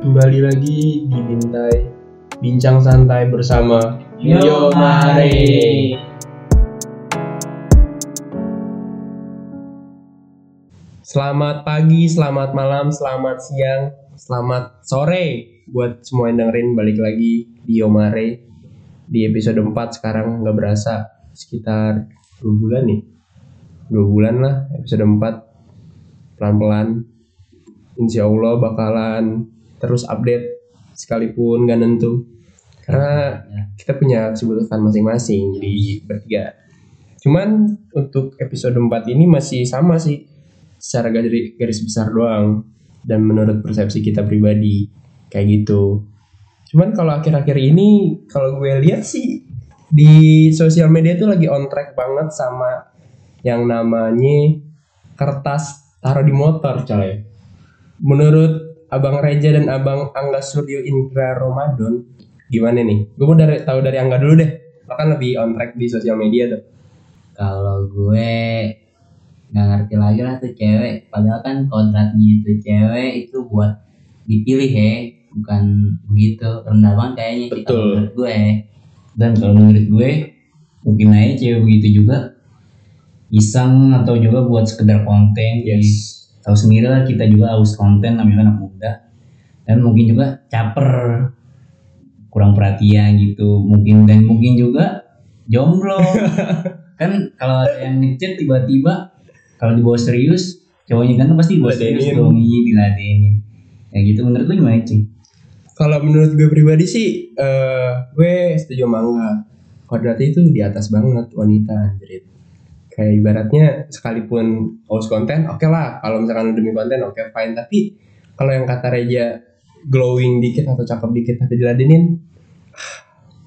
Kembali lagi di Bintai Bincang santai bersama Yo, mari. Selamat pagi, selamat malam, selamat siang, selamat sore Buat semua yang dengerin. Balik lagi di Yomare Di episode 4 sekarang nggak berasa Sekitar 2 bulan nih. 2 bulan lah episode 4 Pelan-pelan. Insya Allah bakalan terus update sekalipun gak nentu. Karena kita punya kesibukan masing-masing di bertiga. Cuman untuk episode 4 ini masih sama sih secara garis, garis besar doang dan menurut persepsi kita pribadi kayak gitu. Cuman kalau akhir-akhir ini kalau gue lihat sih di sosial media tuh lagi on track banget sama yang namanya kertas taruh di motor coy. Menurut Abang Reja dan Abang Angga Suryo Indra Ramadan gimana nih? Gue mau dari tahu dari Angga dulu deh. Lo kan lebih on track di sosial media tuh. Kalau gue nggak ngerti lagi lah tuh cewek. Padahal kan kontraknya itu cewek itu buat dipilih ya, bukan begitu. Rendah banget kayaknya Betul. menurut gue. Dan kalau menurut gue mungkin aja cewek begitu juga iseng atau juga buat sekedar konten. Jadi tahu sendiri lah kita juga haus konten namanya anak muda. Dan mungkin juga caper kurang perhatian gitu. Mungkin dan mungkin juga jomblo. Kan kalau ada yang ngechat tiba-tiba kalau dibawa serius cowoknya kan pasti dibawa serius dong. Iya diladenin. Ya gitu menurut lu gimana sih Kalau menurut gue pribadi sih, eh gue setuju sama Angga. Kodratnya itu di atas banget wanita anjrit. Kayak ibaratnya sekalipun haus konten, oke lah. Kalau misalkan demi konten, oke fine. Tapi kalau yang kata Reja glowing dikit atau cakep dikit tapi diladenin,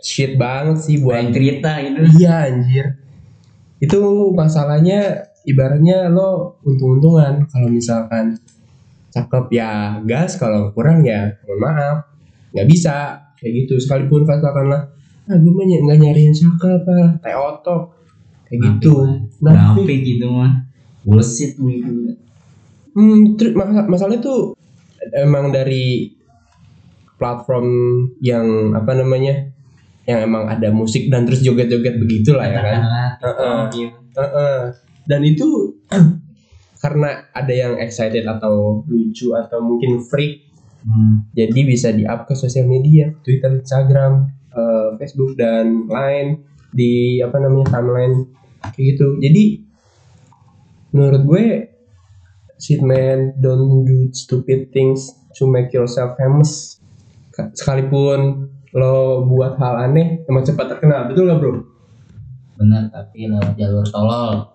shit banget sih buat cerita gitu. Iya anjir. Itu masalahnya ibaratnya lo untung-untungan. Kalau misalkan cakep ya gas. Kalau kurang ya mohon maaf. Nggak bisa. Kayak gitu. Sekalipun katakanlah ah gue mah nggak nyari yang cakep ah teh otok kayak gitu nah Kenapa gitu mah bullshit gitu hmm, terus masa- masalahnya tuh emang dari platform yang apa namanya yang emang ada musik dan terus joget-joget begitulah ya kan Heeh. gitu. Heeh. Dan itu karena ada yang excited atau lucu atau mungkin freak, Hmm. jadi bisa di up ke sosial media, Twitter, Instagram, eh, Facebook dan lain di apa namanya timeline kayak gitu. Jadi menurut gue, shit man, don't do stupid things to make yourself famous. Ka- Sekalipun lo buat hal aneh, emang cepat terkenal, betul gak bro? benar tapi lewat jalur tolol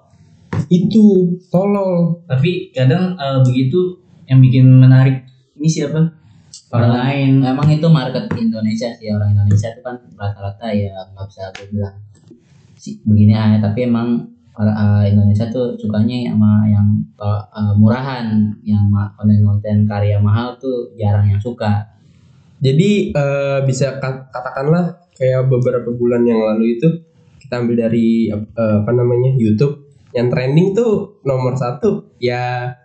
Itu tolol. tapi kadang eh, begitu yang bikin menarik ini siapa orang lain emang itu market Indonesia sih orang Indonesia itu kan rata-rata ya nggak bisa aku bilang begini aja tapi emang orang eh, Indonesia tuh sukanya sama yang eh, murahan yang konten-konten karya mahal tuh jarang yang suka. Jadi eh, bisa kat- katakanlah kayak beberapa bulan yang lalu itu kita ambil dari eh, apa namanya YouTube yang trending tuh nomor satu ya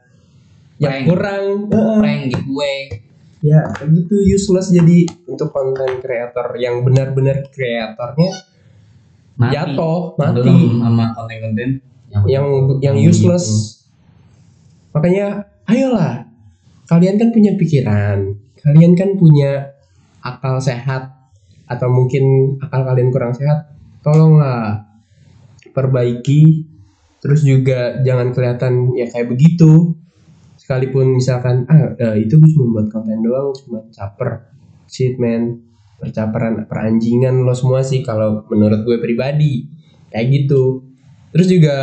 yang kurang prank giveaway. Ya kayak gitu useless jadi untuk konten kreator yang benar-benar kreatornya mati. Jatuh mati. sama konten-konten yang yang Yang useless. Makanya ayolah. Kalian kan punya pikiran. Kalian kan punya akal sehat atau mungkin akal kalian kurang sehat tolonglah perbaiki. Terus juga jangan kelihatan ya kayak begitu. Sekalipun misalkan ah eh, itu gue cuma buat konten doang cuma caper. Shit man percaperan peranjingan lo semua sih kalau menurut gue pribadi. Kayak gitu. Terus juga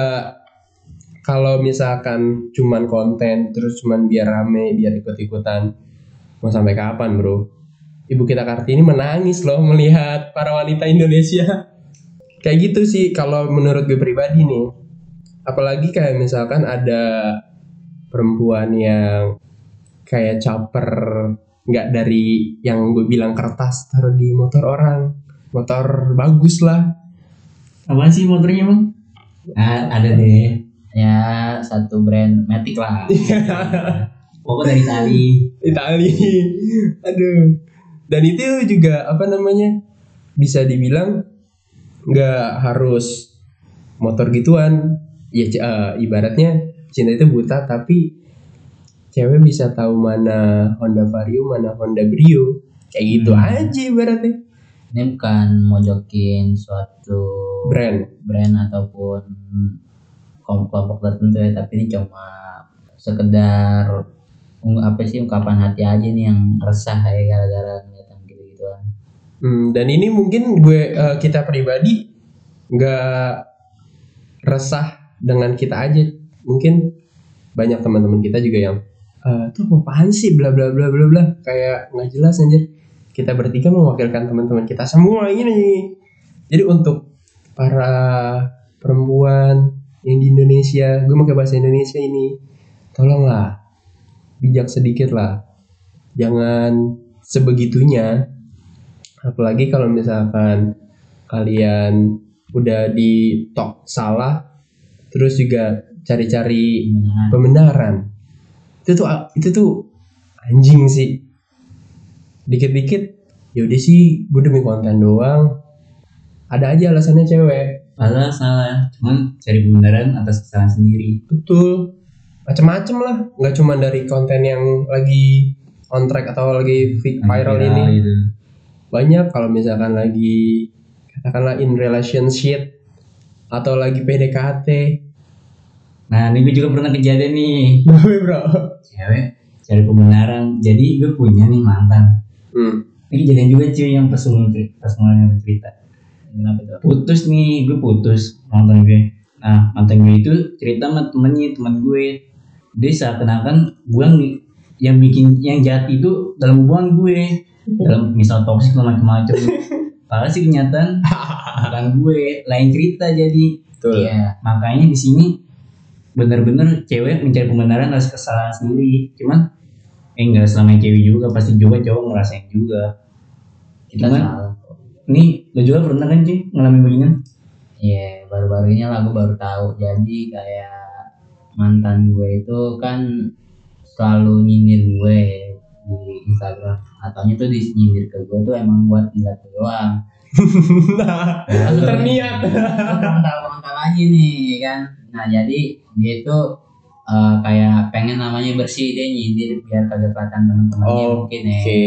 kalau misalkan cuman konten terus cuman biar rame biar ikut-ikutan mau sampai kapan bro? Ibu kita kartini menangis loh melihat para wanita Indonesia. Kayak gitu sih kalau menurut gue pribadi nih. Apalagi kayak misalkan ada perempuan yang kayak caper nggak dari yang gue bilang kertas taruh di motor orang motor bagus lah apa sih motornya bang Ah, ada deh ya satu brand Matic lah pokoknya dari tadi Itali. Aduh. Dan itu juga apa namanya? Bisa dibilang nggak harus motor gituan. Ya eh, ibaratnya cinta itu buta tapi cewek bisa tahu mana Honda Vario, mana Honda Brio. Kayak gitu Hmm. aja ibaratnya. ini bukan mojokin suatu Brand. brand ataupun kelompok tertentu ya tapi ini cuma sekedar apa sih ungkapan hati aja nih yang resah ya gara-gara ngeliat yang gitu-gituan Hmm, dan ini mungkin gue eh, kita pribadi nggak resah dengan kita aja. Mungkin banyak teman-teman kita juga yang eh tuh apaan sih bla bla bla bla bla kayak nggak jelas anjir. Kita bertiga mewakilkan teman-teman kita semua ini. Jadi untuk para perempuan yang di Indonesia, gue pakai bahasa Indonesia ini, tolonglah bijak sedikit lah. Jangan sebegitunya apalagi kalau misalkan kalian udah di tok salah terus juga cari-cari pembenaran itu tuh itu tuh anjing sih. Dikit-dikit ya udah sih gue demi konten doang. Ada aja alasannya cewek. Padahal salah. Cuman cari pembenaran atas kesalahan sendiri. Betul. Macem-macem lah. Nggak cuma dari konten yang lagi on track atau lagi vi- viral ini. gitu. banyak. Kalau misalkan lagi katakanlah in relationship atau lagi PDKT nah ini gue juga pernah kejadian nih. Bro? Cewek cari pembenaran. Jadi gue punya nih mantan. Hmm. ini kejadian juga cuy yang pas sebelum cerita pas mulai cerita kenapa tuh? Putus nih gue putus mantan gue. Nah mantan gue itu cerita sama temennya teman gue. Dia seakan-akan gue nih. Yang bikin yang jahat itu dalam hubungan gue. Dalam misal toksik atau macam-macam. Padahal sih kenyataan bukan gue lain cerita jadi. Betul. Iya makanya di sini bener-bener cewek mencari pembenaran atas kesalahan sendiri cuman eh enggak selama cewek juga pasti juga cowok ngerasain juga kita Cuman- salah nih lo juga pernah kan cuy ngalamin beginian Iya, baru-baru ini lah gue baru tahu. Jadi kayak mantan gue itu kan selalu nyindir gue di Instagram. Ataunya tuh di nyindir ke gue tuh emang buat dilihat doang. nah, terniat frontal-frontal aja nih kan. Nah jadi dia itu eh, kayak pengen namanya bersih dia nyindir biar kagak kelihatan teman-temannya Oh, mungkin ya. oke.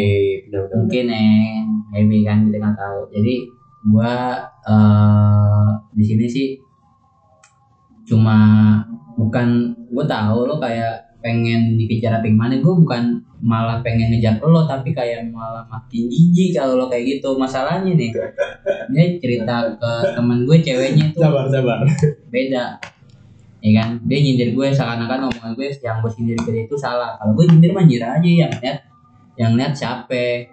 Benar-benar mungkin eh maybe kan kita nggak tahu. Jadi gua eh di sini sih cuma bukan gua tahu lo kayak pengen dikejar apa gimana gue bukan malah pengen ngejar lo tapi kayak malah makin jijik kalau lo kayak gitu. Masalahnya nih dia cerita ke temen gue ceweknya tuh sabar sabar. beda ya kan? Dia nyindir gue seakan-akan omongan gue yang gue sindir ke dia itu salah. Kalau gue nyindir mah nyindir aja yang lihat yang lihat siapa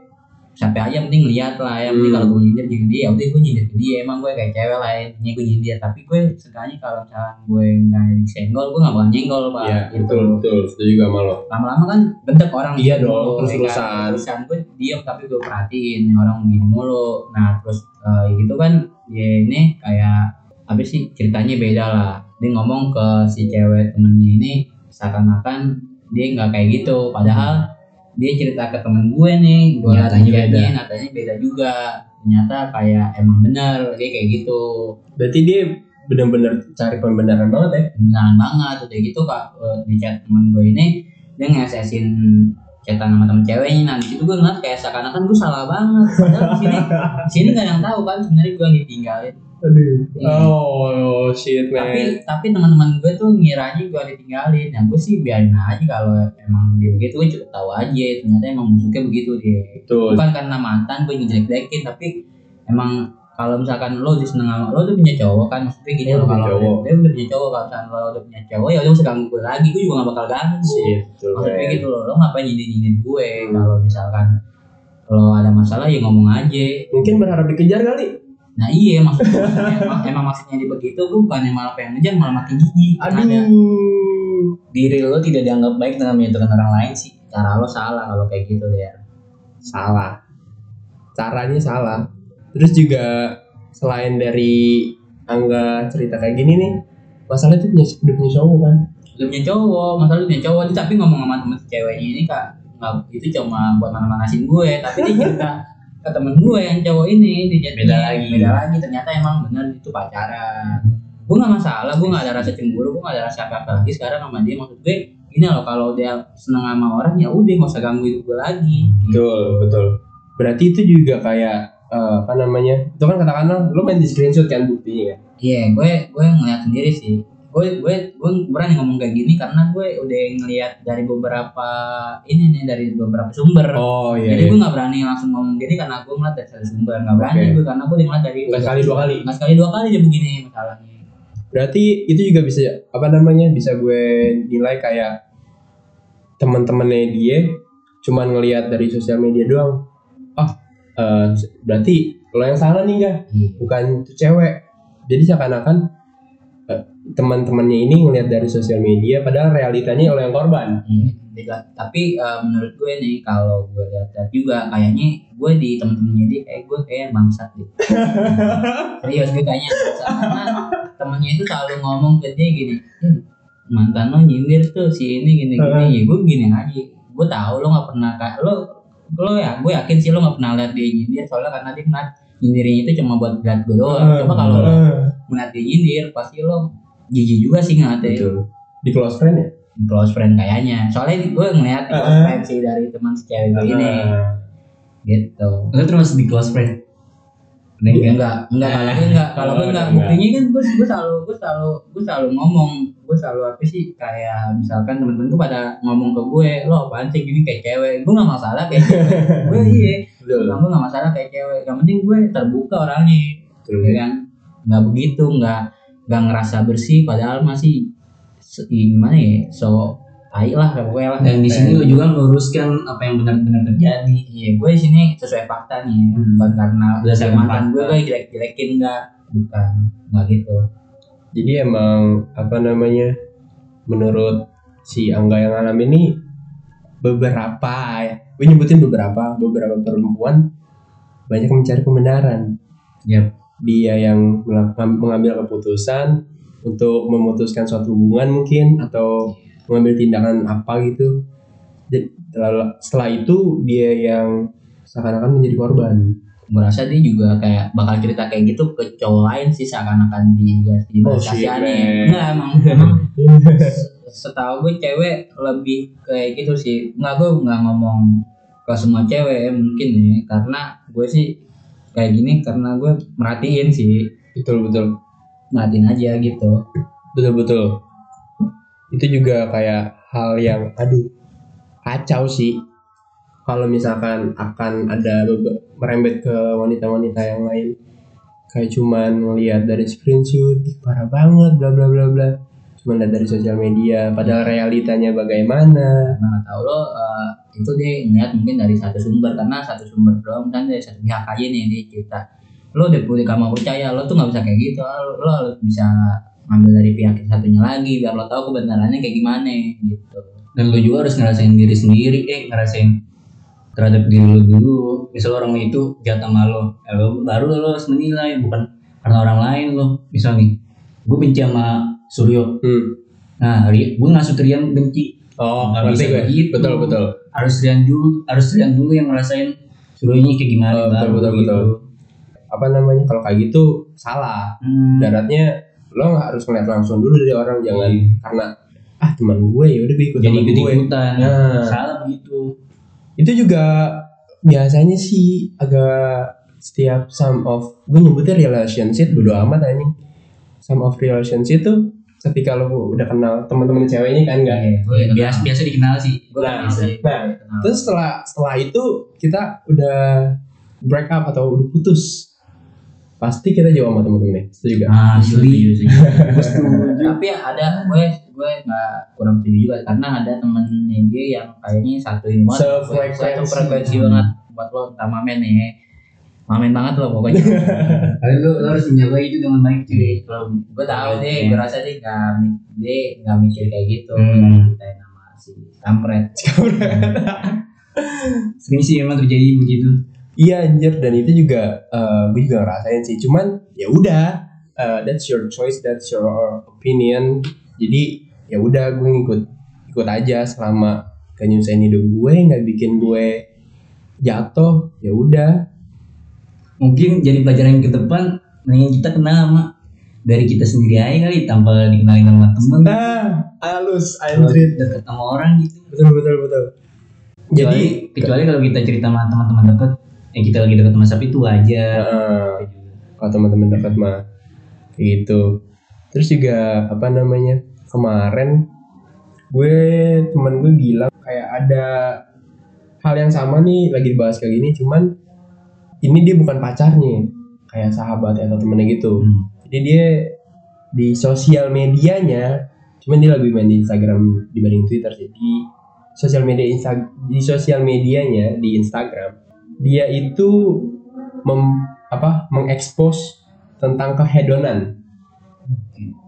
siapa aja yang penting lihat lah yang penting Hmm. kalau gue nyindir ke dia ya udah gue nyindir ke dia. Emang gue kayak cewek lah intinya gue nyindir. Tapi gue sekali kalau misalnya gue nggak disenggol gue nggak bakal nyenggol pak. Ya gitu. betul betul. Setuju sama lo. Lama-lama kan bedek orang Iya gitu. dong, ya kan? terusan gue diam tapi gue perhatiin orang begini mulu. Nah terus eh, gitu kan ya ini kayak apa sih ceritanya beda lah dia ngomong ke si cewek temennya ini seakan-akan dia nggak kayak gitu. Padahal dia cerita ke temen gue nih gue Nyatanya beda. nyatanya beda juga. Ternyata kayak emang bener dia kayak gitu. Berarti dia benar-benar cari pembenaran banget ya? Beneran banget udah gitu kak eh, di chat temen gue ini dia ngesesin chatan sama temen ceweknya. Nah di situ gue ngeliat kayak seakan-akan gue salah banget. Padahal di sini di sini gak ada yang tahu kan sebenarnya gue ditinggalin aduh Iya. oh shit man. Tapi tapi teman-teman gue tuh ngiranya gue ditinggalin nah gue sih biarin aja kalau emang dia begitu gue cukup tahu aja. Ternyata emang musuhnya begitu dia. Betul. Bukan karena mantan gue ngejelek-jelekin tapi emang kalau misalkan lo udah seneng sama lo udah punya cowok kan maksudnya gini Oh, lo punya kalau cowok. dia udah punya cowok kalau misalkan lo udah punya cowok ya udah usah ganggu gue lagi gue juga gak bakal ganggu. Iya, betul maksudnya man. gitu loh lo ngapain nyindir nyindir gue? Kalau misalkan lo ada masalah ya ngomong aja. Mungkin berharap dikejar kali nah iya maksudnya emang, emang maksudnya dia begitu gue bukan malah pengen ngejar malah makin ada aduh. diri lo tidak dianggap baik dengan menyentuhkan orang lain sih. Cara lo salah kalau kayak gitu deh salah. Caranya salah. Terus juga selain dari angga cerita kayak gini nih masalah itu punya udah punya cowok kan? Udah punya cowok masalah udah punya cowok. Tapi ngomong sama temen ceweknya ini kak itu cuma buat mana-manasin gue tapi dia cerita ke temen gue yang cowok ini dia Beda lagi. beda lagi ternyata emang bener itu pacaran gue nggak masalah gue nggak ada rasa cemburu gue nggak ada rasa apa apa lagi sekarang sama dia maksud gue ini loh kalau dia seneng sama orang ya udah nggak usah ganggu hidup gue lagi Betul, betul. Berarti itu juga kayak eh, apa namanya? Itu kan katakanlah lu main di screenshot kan buktinya kan. Iya, gue gue ngeliat sendiri sih. Gue gue gue berani ngomong kayak gini karena gue udah ngeliat dari beberapa ini nih dari beberapa sumber. Oh iya. Jadi iya. gue nggak berani langsung ngomong gini karena gue ngeliat dari satu sumber. Nggak berani Oke. gue karena gue ngeliat dari Nggak sekali dua kali. Nggak sekali dua kali dia begini masalahnya. Berarti itu juga bisa apa namanya? Bisa gue nilai kayak teman-temannya dia cuman ngelihat dari sosial media doang. Ah, eh, berarti lo yang salah nih kan? Iya. Bukan itu cewek. Jadi seakan-akan teman-temannya ini ngelihat dari sosial media padahal realitanya lo yang korban. Beda. Tapi eh, menurut gue nih kalau gue lihat juga kayaknya gue di temen-temennya dia kayak gue kayak bangsat gitu. Serius gue kayaknya bangsat. karena temennya itu selalu ngomong ke dia gini, "Eh, mantan lo nyindir tuh si ini gini gini ya gue gini aja gue tahu lo nggak pernah kayak lo lo ya gue yakin sih lo nggak pernah lihat dia nyindir soalnya karena dia ngeliat nyindirnya itu cuma buat lihat gue doang coba kalau lo Eh, dia nyindir pasti lo jijik juga sih ngeliatnya. Betul. Di close friend ya? close friend kayaknya. Soalnya gue ngeliat di close friend sih dari teman cewek gue ini. Ah. gitu. Lu termasuk di close friend. Ada enggak enggak? enggak enggak kalau gue enggak kalau gue enggak. Buktinya kan gue gue selalu gue selalu gue selalu ngomong. Gue selalu apa sih kayak misalkan temen-temen gue pada ngomong ke gue lo apaan sih gini kayak cewek? Gue nggak masalah kayak cewek gue iya. Gue nggak masalah kayak cewek. Yang penting gue terbuka orangnya. Ya kan? Nggak begitu nggak nggak ngerasa bersih padahal masih se- gimana ya so tai lah pokoknya lah Dan di sini lu juga meluruskan apa yang benar-benar terjadi. Iya, gue di sini sesuai fakta nih, Hmm. bukan karena Berdasarkan mantan fakta. gue gue jelek-jelekin enggak, bukan, enggak gitu. Jadi emang apa namanya? Menurut si Angga yang ngalamin ini beberapa ya. Gue nyebutin beberapa, beberapa perempuan banyak mencari pembenaran. Yap. Dia yang mengambil keputusan untuk memutuskan suatu hubungan mungkin atau mengambil tindakan apa gitu. Lalu- setelah itu dia yang seakan-akan menjadi korban. Gue rasa dia juga kayak bakal cerita kayak gitu ke cowok lain sih seakan-akan di Oh, kasihannya. Enggak emang emang se- setahu gue cewek lebih kayak gitu sih. Enggak gue nggak ngomong ke semua cewek mungkin ya karena gue sih kayak gini karena gue merhatiin sih Betul betul. merhatiin aja gitu Betul betul. Itu juga kayak hal yang aduh kacau sih. Kalau misalkan akan ada merembet ke wanita-wanita yang lain kayak cuman ngelihat dari screenshot "Ih, parah banget bla bla bla bla cuman lihat dari sosial media padahal realitanya bagaimana Nah, tahu lo eh, itu dia ngeliat mungkin dari satu sumber karena satu sumber doang kan dari satu pihak aja nih dia cerita. Lo udah pulih kamu percaya lo tuh nggak bisa kayak gitu. Lo, lo harus bisa ngambil dari pihak yang satunya lagi biar lo tahu kebenarannya kayak gimana gitu. Dan lu juga harus ngerasain diri sendiri, eh ngerasain terhadap diri lu dulu. Misal orang itu jahat sama lo, ya lo baru lo harus menilai bukan karena orang lain lo. Misal nih, gue benci sama Suryo. hmm. Nah, gue ngasut Rian benci. oh Nggak ngerti bisa gue begitu. betul betul Harus Rian dulu, harus Rian dulu yang ngerasain Suryonya kayak gimana. Oh, betul, baru betul, gitu. betul. apa namanya kalau kayak gitu salah Hmm. daratnya lo nggak harus ngeliat langsung dulu dari orang jangan Iya. karena ah teman gue ya udah gue ikut teman gue ikutan. Nah. Salah begitu. itu juga biasanya sih agak setiap some of gue nyebutnya relationship bodo amat anjing some of relationship tuh ketika lo udah kenal teman-teman ceweknya kan enggak Iya, gue udah Biasa biasa dikenal sih. Gue Nah, sih. nah, Kenal. terus setelah setelah itu kita udah break up atau udah putus pasti kita jawab sama temen-temennya setuju gak? Asli. Gue setuju. Tapi ada gue gue nggak kurang setuju juga karena ada temennya dia yang kayaknya satu ini banget, satu frekuensi banget buat lo entah mamen nih, mamen banget lo pokoknya. Kali lu, lu harus menjaga itu dengan baik cuy. Kalau gue tahu Iya. deh, gue rasa dia nggak dia nggak mikir kayak gitu. Hmm. Kita nama si kampret. Sering sih emang terjadi begitu. Iya anjir dan itu juga eh, gue juga ngerasain sih cuman ya udah eh, that's your choice that's your opinion jadi ya udah gue ngikut ikut aja selama gak nyusahin hidup gue nggak bikin gue jatuh ya udah mungkin jadi pelajaran ke depan mending kita kenal sama dari kita sendiri aja kali tanpa dikenalin sama temen nah halus deket sama orang gitu. Betul betul betul. Jadi jadi kecuali kalau kita cerita sama teman-teman deket yang kita lagi deket sama sapi itu aja. Kalau teman-teman dekat mah gitu. Terus juga apa namanya kemarin gue teman gue bilang kayak ada hal yang sama nih lagi dibahas kayak gini cuman ini dia bukan pacarnya kayak sahabat atau temennya gitu. Hmm. jadi dia di sosial medianya cuman dia lebih main di Instagram dibanding Twitter sih. Di sosial media Insta di sosial medianya di Instagram dia itu mem, apa mengekspos tentang kehedonan.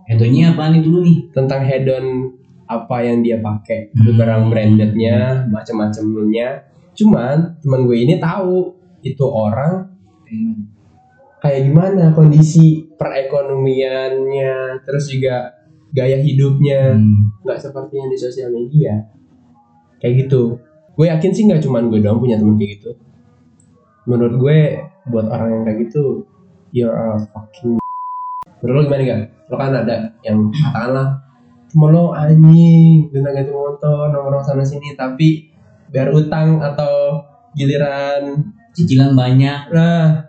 Hedonnya apa nih dulu nih? Tentang hedon apa yang dia pakai. Hmm. barang brandednya macam-macamnya. Cuman teman gue ini tahu itu orang kayak gimana kondisi perekonomiannya terus juga gaya hidupnya. Hmm. nggak seperti yang di sosial media. Kayak gitu. Gue yakin sih nggak cuman gue doang punya temen kayak gitu. Menurut gue buat orang yang kayak gitu you're a fucking menurut lo gimana gak lo kan ada yang katakanlah cuma lo anjing ganti-ganti motor nongkrong sana sini tapi biar utang atau giliran cicilan banyak. Nah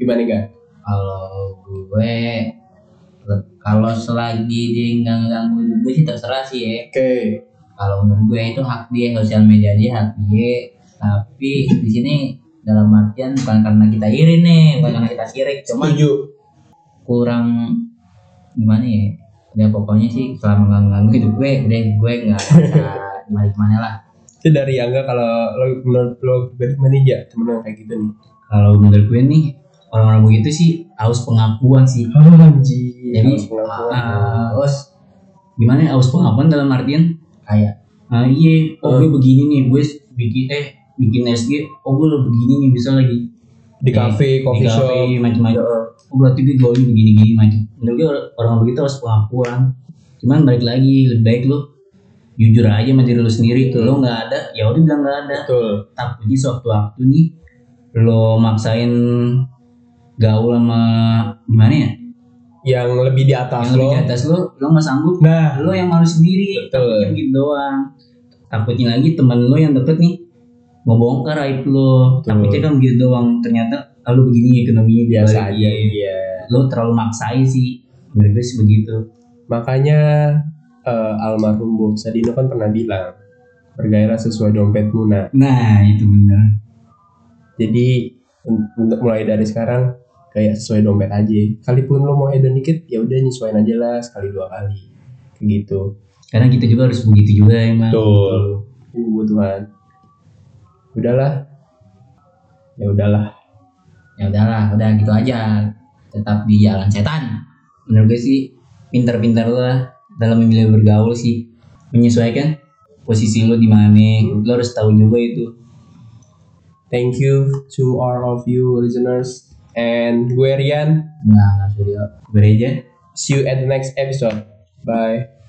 gimana gak kalau gue kalau selagi dia nggak ganggu hidup gue sih terserah sih ya. Oke. Kalau menurut gue itu hak dia sosial media dia hak dia. Tapi di sini dalam artian bukan karena kita iri nih bukan karena kita sirik cuma setuju. kurang gimana ya ya pokoknya sih selama nggak ganggu hidup gue udah gue nggak bisa balik mana lah itu dari Angga kalau lo menurut lo gimana ya temen lo yang kayak gitu nih. Kalau menurut gue nih orang-orang begitu sih haus pengakuan sih. Anjir, Jadi, pengakuan. Ah, gimana ya, haus pengakuan dalam artian kayak ah iya oh gue begini nih gue bikin eh bikin SG oh gue lo begini nih bisa lagi. Di cafe, coffee di shop. macam-macam. Oh berarti gue gaulnya begini-gini macam menurut gue orang begitu harus pengakuan. Cuman balik lagi lebih baik lo jujur aja sama diri lo sendiri Betul. lo nggak ada ya udah bilang nggak ada Betul. takutnya sewaktu-waktu nih lo maksain gaul sama gimana ya Yang lebih di atas yang lo. lebih di atas lo lo nggak sanggup Nah, lo yang malu sendiri Betul. takutnya gitu doang takutnya lagi teman lo yang deket nih mau bongkar aib lo Betul. takutnya kan begitu doang ternyata ah, lo begini ekonominya biasa aja iya. lo terlalu maksain sih menurut gue sih begitu Makanya eh, almarhum Bob Sadino kan pernah bilang bergairah sesuai dompetmu nah. nah itu bener Jadi un- untuk mulai dari sekarang kayak sesuai dompet aja. Kalipun lo mau hedon dikit ya udah nyesuaiin aja lah sekali dua kali. Kayak gitu. karena kita juga harus begitu juga emang Betul. Ini kebutuhan. Udahlah. Ya udahlah. ya udahlah udah gitu aja tetap di jalan setan menurut gue sih pintar-pintar lo lah dalam memilih bergaul sih menyesuaikan posisi lo di mana lo harus tahu juga itu Thank you to all of you listeners. And gue Rian. nggak nggak serius gereja See you at the next episode. Bye.